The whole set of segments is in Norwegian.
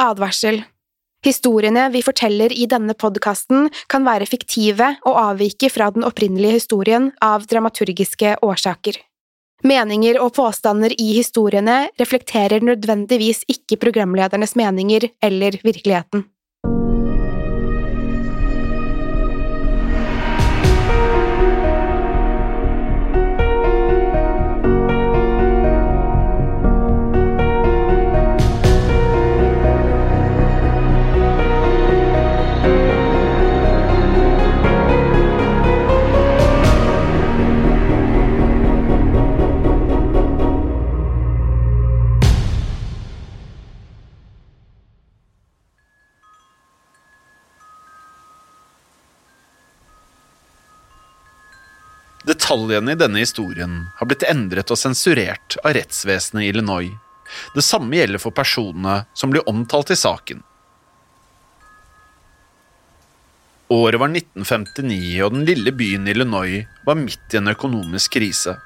Advarsel. Historiene vi forteller i denne podkasten kan være fiktive og avvike fra den opprinnelige historien av dramaturgiske årsaker. Meninger og påstander i historiene reflekterer nødvendigvis ikke programledernes meninger eller virkeligheten. Detaljene i denne historien har blitt endret og sensurert av rettsvesenet i Illinois. Det samme gjelder for personene som blir omtalt i saken. Året var 1959, og den lille byen Illinois var midt i en økonomisk krise.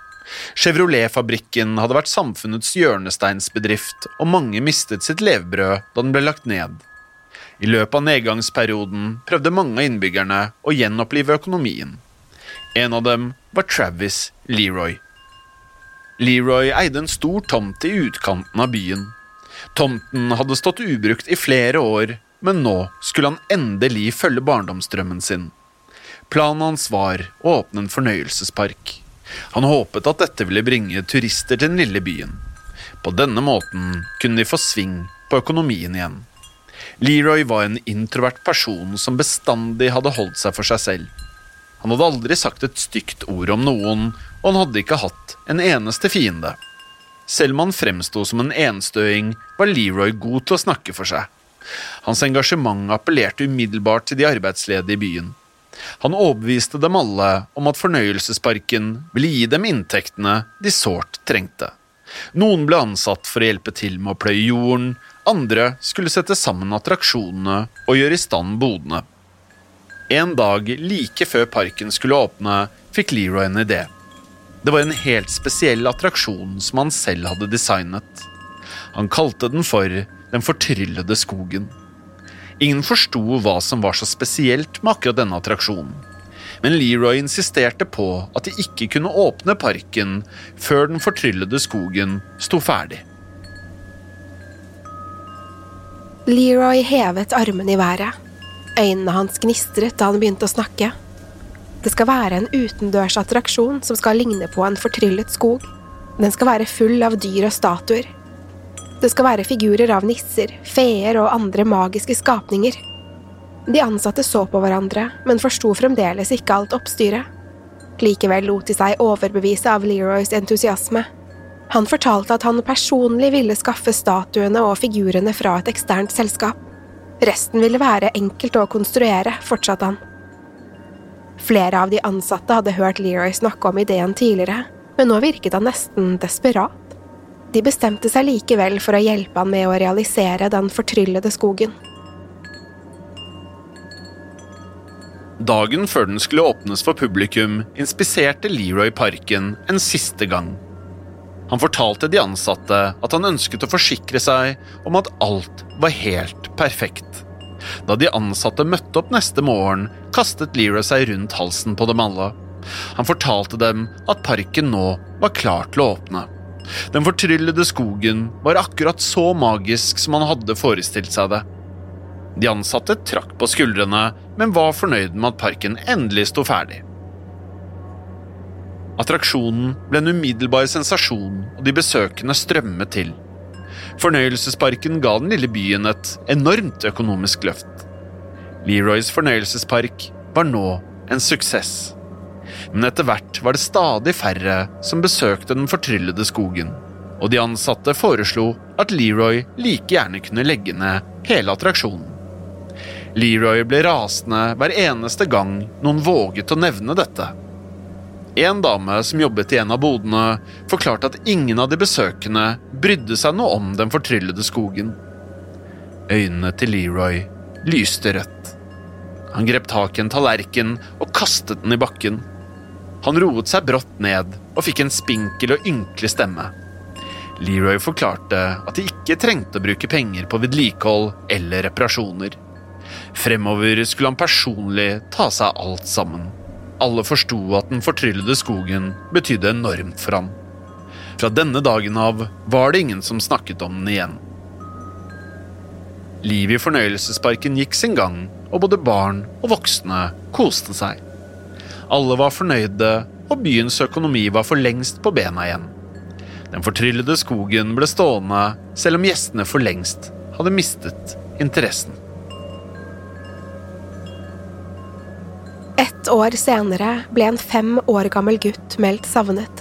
Chevrolet-fabrikken hadde vært samfunnets hjørnesteinsbedrift, og mange mistet sitt levebrød da den ble lagt ned. I løpet av nedgangsperioden prøvde mange av innbyggerne å gjenopplive økonomien. En av dem var Travis Leroy. Leroy eide en stor tomt i utkanten av byen. Tomten hadde stått ubrukt i flere år, men nå skulle han endelig følge barndomsdrømmen sin. Planen hans var å åpne en fornøyelsespark. Han håpet at dette ville bringe turister til den lille byen. På denne måten kunne de få sving på økonomien igjen. Leroy var en introvert person som bestandig hadde holdt seg for seg selv. Han hadde aldri sagt et stygt ord om noen, og han hadde ikke hatt en eneste fiende. Selv om han fremsto som en enstøing, var Leroy god til å snakke for seg. Hans engasjement appellerte umiddelbart til de arbeidsledige i byen. Han overbeviste dem alle om at fornøyelsesparken ville gi dem inntektene de sårt trengte. Noen ble ansatt for å hjelpe til med å pløye jorden, andre skulle sette sammen attraksjonene og gjøre i stand bodene. En dag like før parken skulle åpne, fikk Leroy en idé. Det var en helt spesiell attraksjon som han selv hadde designet. Han kalte den for Den fortryllede skogen. Ingen forsto hva som var så spesielt med akkurat denne attraksjonen. Men Leroy insisterte på at de ikke kunne åpne parken før Den fortryllede skogen sto ferdig. Leroy hevet armene i været. Øynene hans gnistret da han begynte å snakke. Det skal være en utendørs attraksjon som skal ligne på en fortryllet skog. Den skal være full av dyr og statuer. Det skal være figurer av nisser, feer og andre magiske skapninger. De ansatte så på hverandre, men forsto fremdeles ikke alt oppstyret. Likevel lot de seg overbevise av Leroys entusiasme. Han fortalte at han personlig ville skaffe statuene og figurene fra et eksternt selskap. Resten ville være enkelt å konstruere, fortsatte han. Flere av de ansatte hadde hørt Leroy snakke om ideen tidligere, men nå virket han nesten desperat. De bestemte seg likevel for å hjelpe han med å realisere den fortryllede skogen. Dagen før den skulle åpnes for publikum, inspiserte Leroy parken en siste gang. Han fortalte de ansatte at han ønsket å forsikre seg om at alt var helt perfekt. Da de ansatte møtte opp neste morgen, kastet Leroy seg rundt halsen på dem alle. Han fortalte dem at parken nå var klar til å åpne. Den fortryllede skogen var akkurat så magisk som han hadde forestilt seg det. De ansatte trakk på skuldrene, men var fornøyd med at parken endelig sto ferdig. Attraksjonen ble en umiddelbar sensasjon, og de besøkende strømmet til. Fornøyelsesparken ga den lille byen et enormt økonomisk løft. Leroys fornøyelsespark var nå en suksess. Men etter hvert var det stadig færre som besøkte den fortryllede skogen, og de ansatte foreslo at Leroy like gjerne kunne legge ned hele attraksjonen. Leroy ble rasende hver eneste gang noen våget å nevne dette. En dame som jobbet i en av bodene, forklarte at ingen av de besøkende brydde seg noe om den fortryllede skogen. Øynene til Leroy lyste rødt. Han grep tak i en tallerken og kastet den i bakken. Han roet seg brått ned og fikk en spinkel og ynkelig stemme. Leroy forklarte at de ikke trengte å bruke penger på vedlikehold eller reparasjoner. Fremover skulle han personlig ta seg av alt sammen. Alle forsto at den fortryllede skogen betydde enormt for ham. Fra denne dagen av var det ingen som snakket om den igjen. Livet i fornøyelsesparken gikk sin gang, og både barn og voksne koste seg. Alle var fornøyde, og byens økonomi var for lengst på bena igjen. Den fortryllede skogen ble stående, selv om gjestene for lengst hadde mistet interessen. Ett år senere ble en fem år gammel gutt meldt savnet.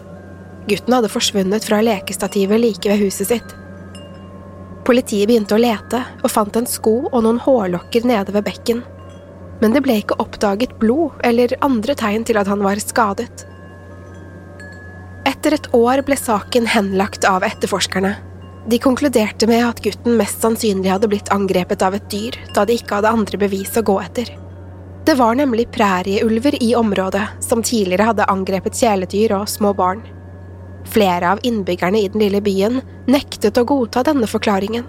Gutten hadde forsvunnet fra lekestativet like ved huset sitt. Politiet begynte å lete og fant en sko og noen hårlokker nede ved bekken. Men det ble ikke oppdaget blod eller andre tegn til at han var skadet. Etter et år ble saken henlagt av etterforskerne. De konkluderte med at gutten mest sannsynlig hadde blitt angrepet av et dyr, da de ikke hadde andre bevis å gå etter. Det var nemlig prærieulver i området, som tidligere hadde angrepet kjæledyr og små barn. Flere av innbyggerne i den lille byen nektet å godta denne forklaringen.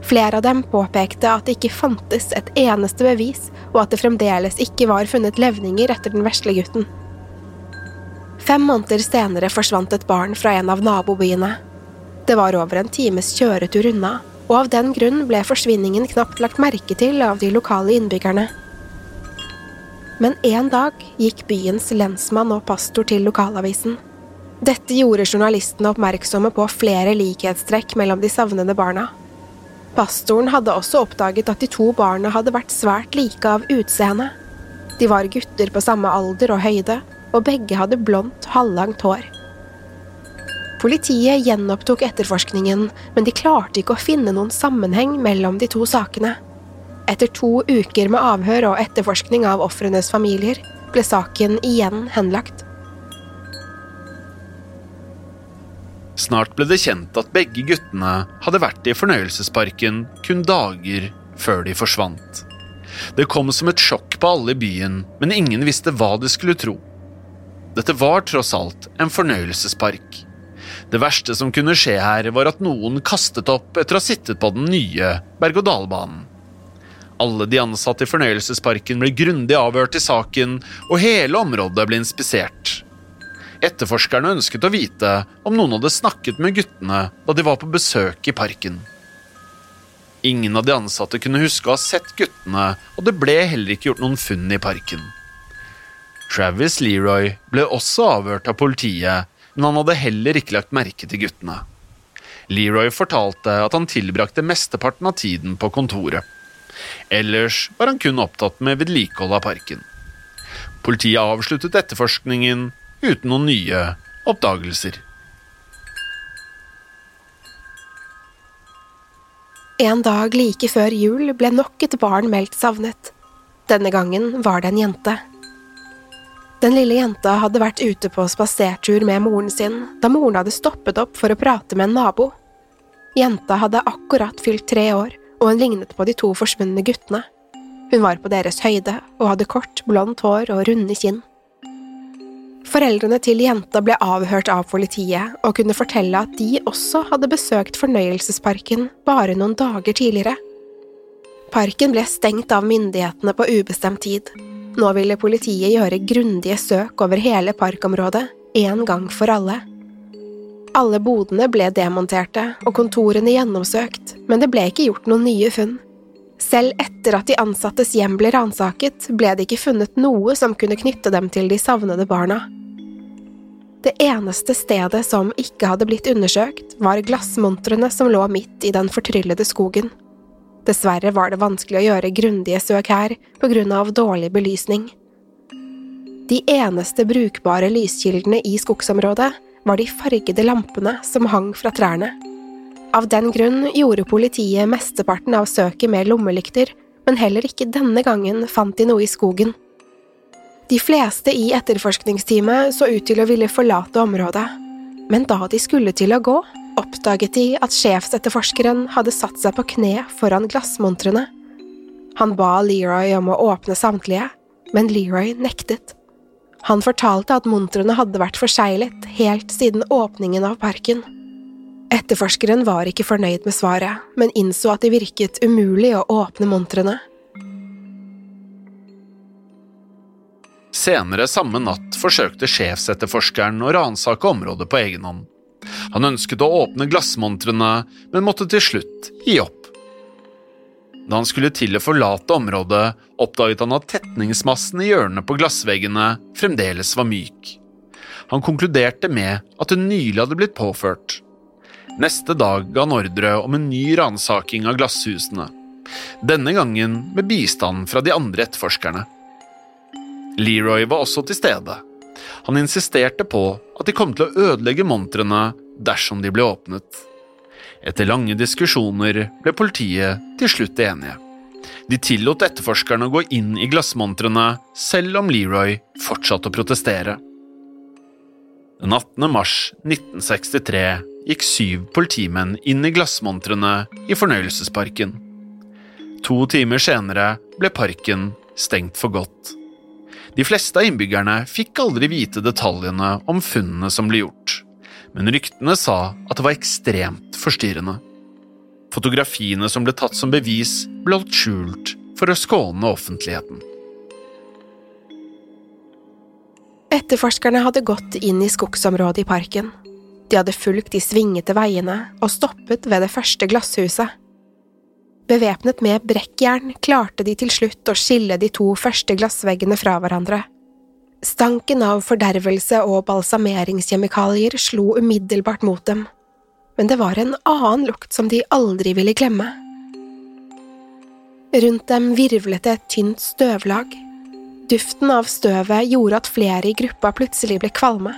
Flere av dem påpekte at det ikke fantes et eneste bevis, og at det fremdeles ikke var funnet levninger etter den vesle gutten. Fem måneder senere forsvant et barn fra en av nabobyene. Det var over en times kjøretur unna, og av den grunn ble forsvinningen knapt lagt merke til av de lokale innbyggerne. Men en dag gikk byens lensmann og pastor til lokalavisen. Dette gjorde journalistene oppmerksomme på flere likhetstrekk mellom de savnede barna. Pastoren hadde også oppdaget at de to barna hadde vært svært like av utseende. De var gutter på samme alder og høyde, og begge hadde blondt, halvlangt hår. Politiet gjenopptok etterforskningen, men de klarte ikke å finne noen sammenheng mellom de to sakene. Etter to uker med avhør og etterforskning av ofrenes familier ble saken igjen henlagt. Snart ble det kjent at begge guttene hadde vært i fornøyelsesparken kun dager før de forsvant. Det kom som et sjokk på alle i byen, men ingen visste hva de skulle tro. Dette var tross alt en fornøyelsespark. Det verste som kunne skje her, var at noen kastet opp etter å ha sittet på den nye berg-og-dal-banen. Alle de ansatte i fornøyelsesparken ble grundig avhørt i saken, og hele området ble inspisert. Etterforskerne ønsket å vite om noen hadde snakket med guttene da de var på besøk i parken. Ingen av de ansatte kunne huske å ha sett guttene, og det ble heller ikke gjort noen funn i parken. Travis Leroy ble også avhørt av politiet, men han hadde heller ikke lagt merke til guttene. Leroy fortalte at han tilbrakte mesteparten av tiden på kontoret. Ellers var han kun opptatt med vedlikehold av parken. Politiet avsluttet etterforskningen uten noen nye oppdagelser. En dag like før jul ble nok et barn meldt savnet. Denne gangen var det en jente. Den lille jenta hadde vært ute på spasertur med moren sin da moren hadde stoppet opp for å prate med en nabo. Jenta hadde akkurat fylt tre år, og hun lignet på de to forsvunne guttene. Hun var på deres høyde og hadde kort, blondt hår og runde kinn. Foreldrene til jenta ble avhørt av politiet og kunne fortelle at de også hadde besøkt fornøyelsesparken bare noen dager tidligere. Parken ble stengt av myndighetene på ubestemt tid. Nå ville politiet gjøre grundige søk over hele parkområdet, en gang for alle. Alle bodene ble demonterte og kontorene gjennomsøkt, men det ble ikke gjort noen nye funn. Selv etter at de ansattes hjem ble ransaket, ble det ikke funnet noe som kunne knytte dem til de savnede barna. Det eneste stedet som ikke hadde blitt undersøkt, var glassmontrene som lå midt i den fortryllede skogen. Dessverre var det vanskelig å gjøre grundige søk her på grunn av dårlig belysning. De eneste brukbare lyskildene i skogsområdet var de fargede lampene som hang fra trærne. Av den grunn gjorde politiet mesteparten av søket med lommelykter, men heller ikke denne gangen fant de noe i skogen. De fleste i etterforskningsteamet så ut til å ville forlate området, men da de skulle til å gå, oppdaget de at sjefsetterforskeren hadde satt seg på kne foran glassmontrene. Han ba Leroy om å åpne samtlige, men Leroy nektet. Han fortalte at montrene hadde vært forseglet helt siden åpningen av parken. Etterforskeren var ikke fornøyd med svaret, men innså at det virket umulig å åpne montrene. Senere samme natt forsøkte sjefsetterforskeren å ransake området på egen hånd. Han ønsket å åpne glassmontrene, men måtte til slutt gi opp. Da han skulle til å forlate området, oppdaget han at tetningsmassen i hjørnet på glassveggene fremdeles var myk. Han konkluderte med at hun nylig hadde blitt påført. Neste dag ga han ordre om en ny ransaking av glasshusene, denne gangen med bistand fra de andre etterforskerne. Leroy var også til stede. Han insisterte på at de kom til å ødelegge montrene dersom de ble åpnet. Etter lange diskusjoner ble politiet til slutt enige. De tillot etterforskerne å gå inn i glassmontrene, selv om Leroy fortsatte å protestere. Den 18. mars 1963 gikk syv politimenn inn i glassmontrene i fornøyelsesparken. To timer senere ble parken stengt for godt. De fleste av innbyggerne fikk aldri vite detaljene om funnene som ble gjort, men ryktene sa at det var ekstremt forstyrrende. Fotografiene som ble tatt som bevis, ble holdt skjult for å skåne offentligheten. Etterforskerne hadde gått inn i skogsområdet i parken. De hadde fulgt de svingete veiene og stoppet ved det første glasshuset. Bevæpnet med brekkjern klarte de til slutt å skille de to første glassveggene fra hverandre. Stanken av fordervelse og balsameringskjemikalier slo umiddelbart mot dem, men det var en annen lukt som de aldri ville glemme. Rundt dem virvlet det et tynt støvlag. Duften av støvet gjorde at flere i gruppa plutselig ble kvalme.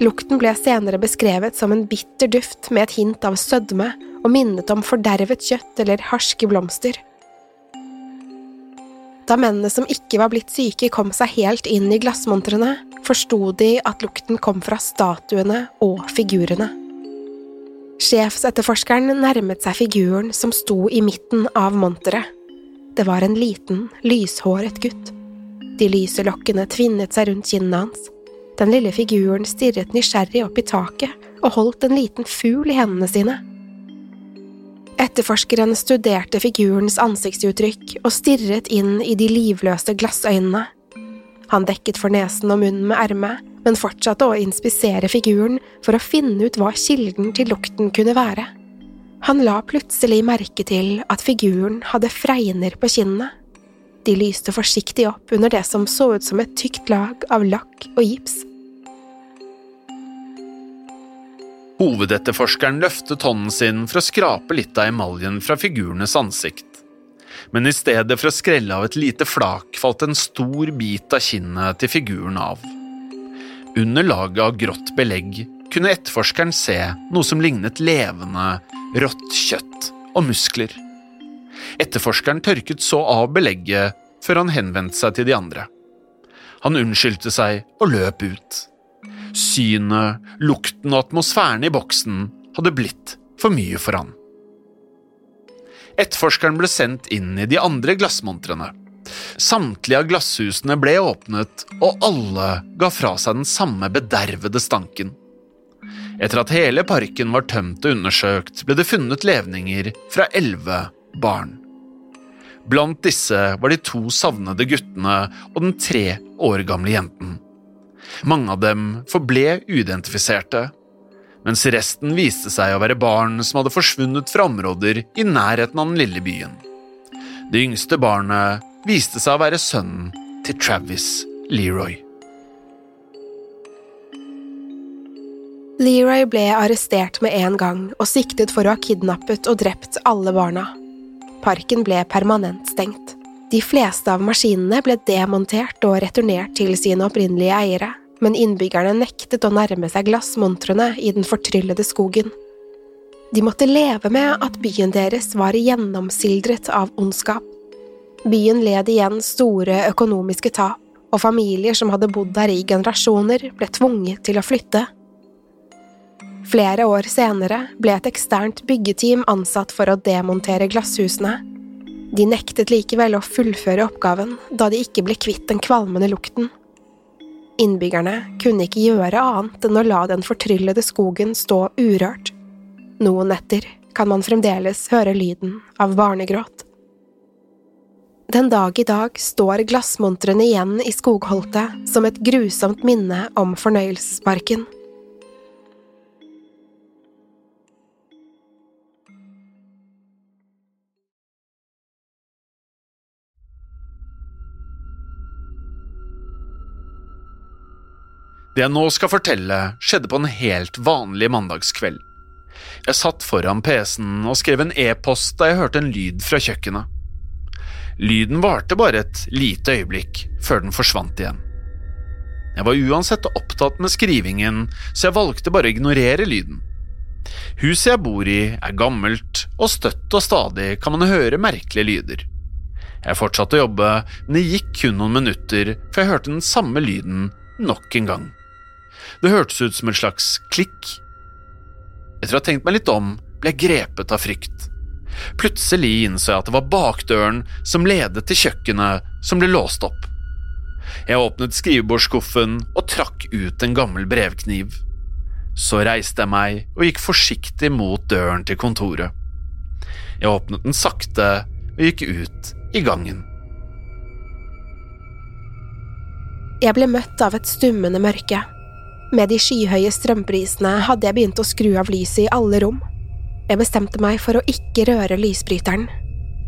Lukten ble senere beskrevet som en bitter duft med et hint av sødme og minnet om fordervet kjøtt eller harske blomster. Da mennene som ikke var blitt syke, kom seg helt inn i glassmontrene, forsto de at lukten kom fra statuene og figurene. Sjefsetterforskeren nærmet seg figuren som sto i midten av monteret. Det var en liten, lyshåret gutt. De lyse lokkene tvinnet seg rundt kinnene hans. Den lille figuren stirret nysgjerrig opp i taket og holdt en liten fugl i hendene sine. Etterforskeren studerte figurens ansiktsuttrykk og stirret inn i de livløse glassøynene. Han dekket for nesen og munnen med ermet, men fortsatte å inspisere figuren for å finne ut hva kilden til lukten kunne være. Han la plutselig merke til at figuren hadde fregner på kinnene. De lyste forsiktig opp under det som så ut som et tykt lag av lakk og gips. Hovedetterforskeren løftet hånden sin for å skrape litt av emaljen fra figurenes ansikt. Men i stedet for å skrelle av et lite flak falt en stor bit av kinnet til figuren av. Under laget av grått belegg kunne etterforskeren se noe som lignet levende, rått kjøtt og muskler. Etterforskeren tørket så av belegget før han henvendte seg til de andre. Han unnskyldte seg og løp ut. Synet, lukten og atmosfæren i boksen hadde blitt for mye for han. Etterforskeren ble sendt inn i de andre glassmontrene. Samtlige av glasshusene ble åpnet, og alle ga fra seg den samme bedervede stanken. Etter at hele parken var tømt og undersøkt, ble det funnet levninger fra elleve barn. Blant disse var de to savnede guttene og den tre år gamle jenten. Mange av dem forble uidentifiserte, mens resten viste seg å være barn som hadde forsvunnet fra områder i nærheten av den lille byen. Det yngste barnet viste seg å være sønnen til Travis Leroy. Leroy ble arrestert med en gang og siktet for å ha kidnappet og drept alle barna. Parken ble permanent stengt. De fleste av maskinene ble demontert og returnert til sine opprinnelige eiere, men innbyggerne nektet å nærme seg glassmontrene i den fortryllede skogen. De måtte leve med at byen deres var gjennomsildret av ondskap. Byen led igjen store økonomiske tap, og familier som hadde bodd der i generasjoner, ble tvunget til å flytte. Flere år senere ble et eksternt byggeteam ansatt for å demontere glasshusene, de nektet likevel å fullføre oppgaven da de ikke ble kvitt den kvalmende lukten. Innbyggerne kunne ikke gjøre annet enn å la den fortryllede skogen stå urørt. Noen netter kan man fremdeles høre lyden av barnegråt. Den dag i dag står glassmontrene igjen i skogholtet som et grusomt minne om fornøyelsesparken. Det jeg nå skal fortelle, skjedde på en helt vanlig mandagskveld. Jeg satt foran PC-en og skrev en e-post da jeg hørte en lyd fra kjøkkenet. Lyden varte bare et lite øyeblikk før den forsvant igjen. Jeg var uansett opptatt med skrivingen, så jeg valgte bare å ignorere lyden. Huset jeg bor i er gammelt, og støtt og stadig kan man høre merkelige lyder. Jeg fortsatte å jobbe, men det gikk kun noen minutter før jeg hørte den samme lyden nok en gang. Det hørtes ut som en slags klikk. Etter å ha tenkt meg litt om, ble jeg grepet av frykt. Plutselig innså jeg at det var bakdøren som ledet til kjøkkenet, som ble låst opp. Jeg åpnet skrivebordsskuffen og trakk ut en gammel brevkniv. Så reiste jeg meg og gikk forsiktig mot døren til kontoret. Jeg åpnet den sakte og gikk ut i gangen. Jeg ble møtt av et stummende mørke. Med de skyhøye strømprisene hadde jeg begynt å skru av lyset i alle rom. Jeg bestemte meg for å ikke røre lysbryteren.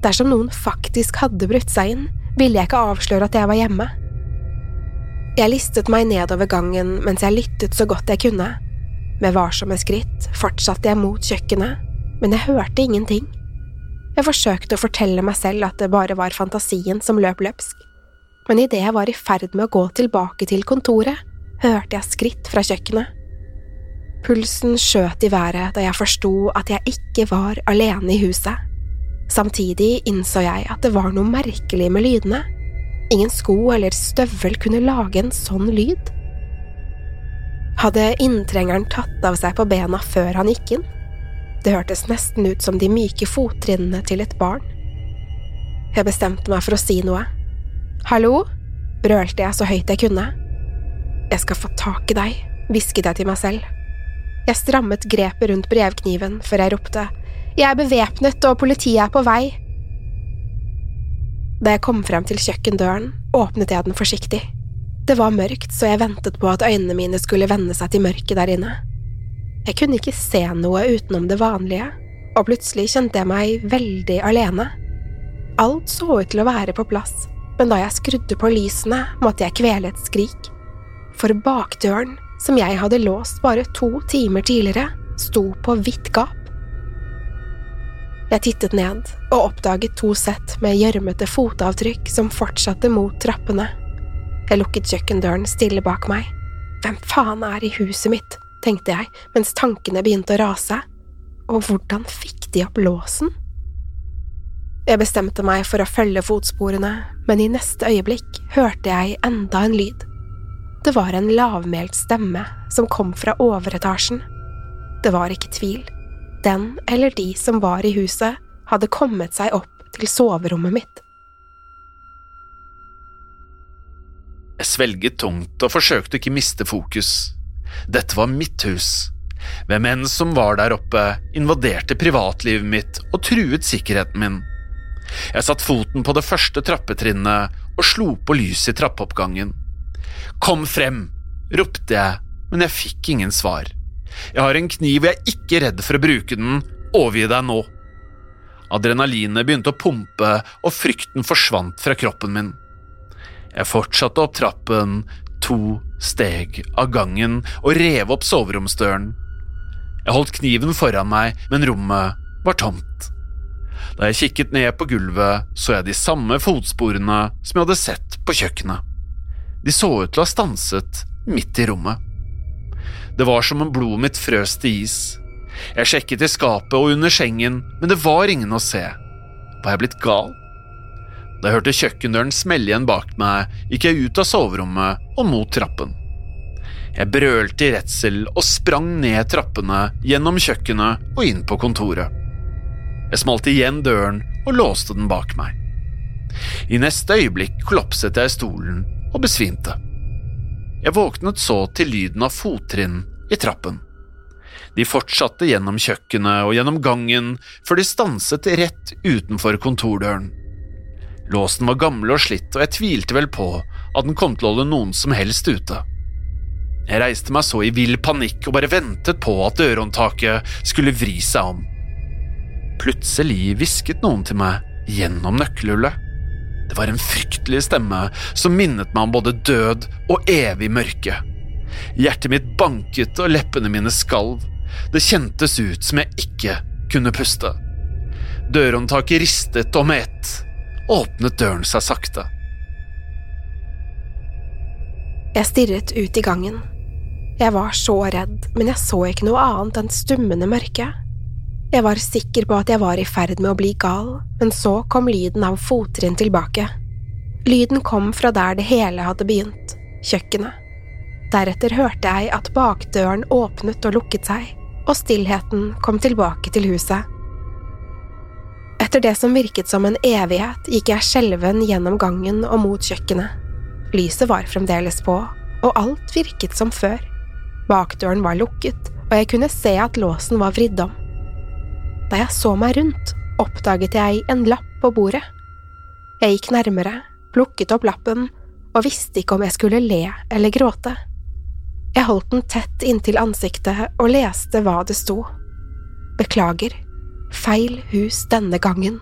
Dersom noen faktisk hadde brutt seg inn, ville jeg ikke avsløre at jeg var hjemme. Jeg listet meg nedover gangen mens jeg lyttet så godt jeg kunne. Med varsomme skritt fortsatte jeg mot kjøkkenet, men jeg hørte ingenting. Jeg forsøkte å fortelle meg selv at det bare var fantasien som løp løpsk, men idet jeg var i ferd med å gå tilbake til kontoret, hørte jeg skritt fra kjøkkenet. Pulsen skjøt i været da jeg forsto at jeg ikke var alene i huset. Samtidig innså jeg at det var noe merkelig med lydene. Ingen sko eller støvel kunne lage en sånn lyd. Hadde inntrengeren tatt av seg på bena før han gikk inn? Det hørtes nesten ut som de myke fottrinnene til et barn. Jeg bestemte meg for å si noe. Hallo? brølte jeg så høyt jeg kunne. Jeg skal få tak i deg, hvisket jeg til meg selv. Jeg strammet grepet rundt brevkniven før jeg ropte Jeg er bevæpnet og politiet er på vei. Da jeg kom frem til kjøkkendøren, åpnet jeg den forsiktig. Det var mørkt, så jeg ventet på at øynene mine skulle venne seg til mørket der inne. Jeg kunne ikke se noe utenom det vanlige, og plutselig kjente jeg meg veldig alene. Alt så ut til å være på plass, men da jeg skrudde på lysene, måtte jeg kvele et skrik. For bakdøren som jeg hadde låst bare to timer tidligere, sto på vidt gap. Jeg tittet ned og oppdaget to sett med gjørmete fotavtrykk som fortsatte mot trappene. Jeg lukket kjøkkendøren stille bak meg. Hvem faen er i huset mitt, tenkte jeg mens tankene begynte å rase, og hvordan fikk de opp låsen? Jeg bestemte meg for å følge fotsporene, men i neste øyeblikk hørte jeg enda en lyd. Det var en lavmælt stemme som kom fra overetasjen. Det var ikke tvil. Den eller de som var i huset, hadde kommet seg opp til soverommet mitt. Jeg svelget tungt og forsøkte ikke miste fokus. Dette var mitt hus. Hvem enn som var der oppe, invaderte privatlivet mitt og truet sikkerheten min. Jeg satte foten på det første trappetrinnet og slo på lyset i trappeoppgangen. Kom frem! ropte jeg, men jeg fikk ingen svar. Jeg har en kniv og jeg er ikke redd for å bruke den, overgi deg nå. Adrenalinet begynte å pumpe, og frykten forsvant fra kroppen min. Jeg fortsatte opp trappen, to steg av gangen, og rev opp soveromsdøren. Jeg holdt kniven foran meg, men rommet var tomt. Da jeg kikket ned på gulvet, så jeg de samme fotsporene som jeg hadde sett på kjøkkenet. De så ut til å ha stanset midt i rommet. Det var som om blodet mitt frøs til is. Jeg sjekket i skapet og under sengen, men det var ingen å se. Var jeg blitt gal? Da jeg hørte kjøkkendøren smelle igjen bak meg, gikk jeg ut av soverommet og mot trappen. Jeg brølte i redsel og sprang ned trappene, gjennom kjøkkenet og inn på kontoret. Jeg smalt igjen døren og låste den bak meg. I neste øyeblikk kollapset jeg i stolen og besvimte. Jeg våknet så til lyden av fottrinn i trappen. De fortsatte gjennom kjøkkenet og gjennom gangen før de stanset rett utenfor kontordøren. Låsen var gammel og slitt, og jeg tvilte vel på at den kom til å holde noen som helst ute. Jeg reiste meg så i vill panikk og bare ventet på at dørhåndtaket skulle vri seg om. Plutselig hvisket noen til meg gjennom nøkkelhullet. Det var en fryktelig stemme som minnet meg om både død og evig mørke. Hjertet mitt banket og leppene mine skalv. Det kjentes ut som jeg ikke kunne puste. Dørhåndtaket ristet, og med ett åpnet døren seg sakte. Jeg stirret ut i gangen. Jeg var så redd, men jeg så ikke noe annet enn stummende mørke. Jeg var sikker på at jeg var i ferd med å bli gal, men så kom lyden av fottrinn tilbake. Lyden kom fra der det hele hadde begynt, kjøkkenet. Deretter hørte jeg at bakdøren åpnet og lukket seg, og stillheten kom tilbake til huset. Etter det som virket som en evighet, gikk jeg skjelven gjennom gangen og mot kjøkkenet. Lyset var fremdeles på, og alt virket som før. Bakdøren var lukket, og jeg kunne se at låsen var vridd om. Da jeg så meg rundt, oppdaget jeg en lapp på bordet. Jeg gikk nærmere, plukket opp lappen og visste ikke om jeg skulle le eller gråte. Jeg holdt den tett inntil ansiktet og leste hva det sto. Beklager, feil hus denne gangen.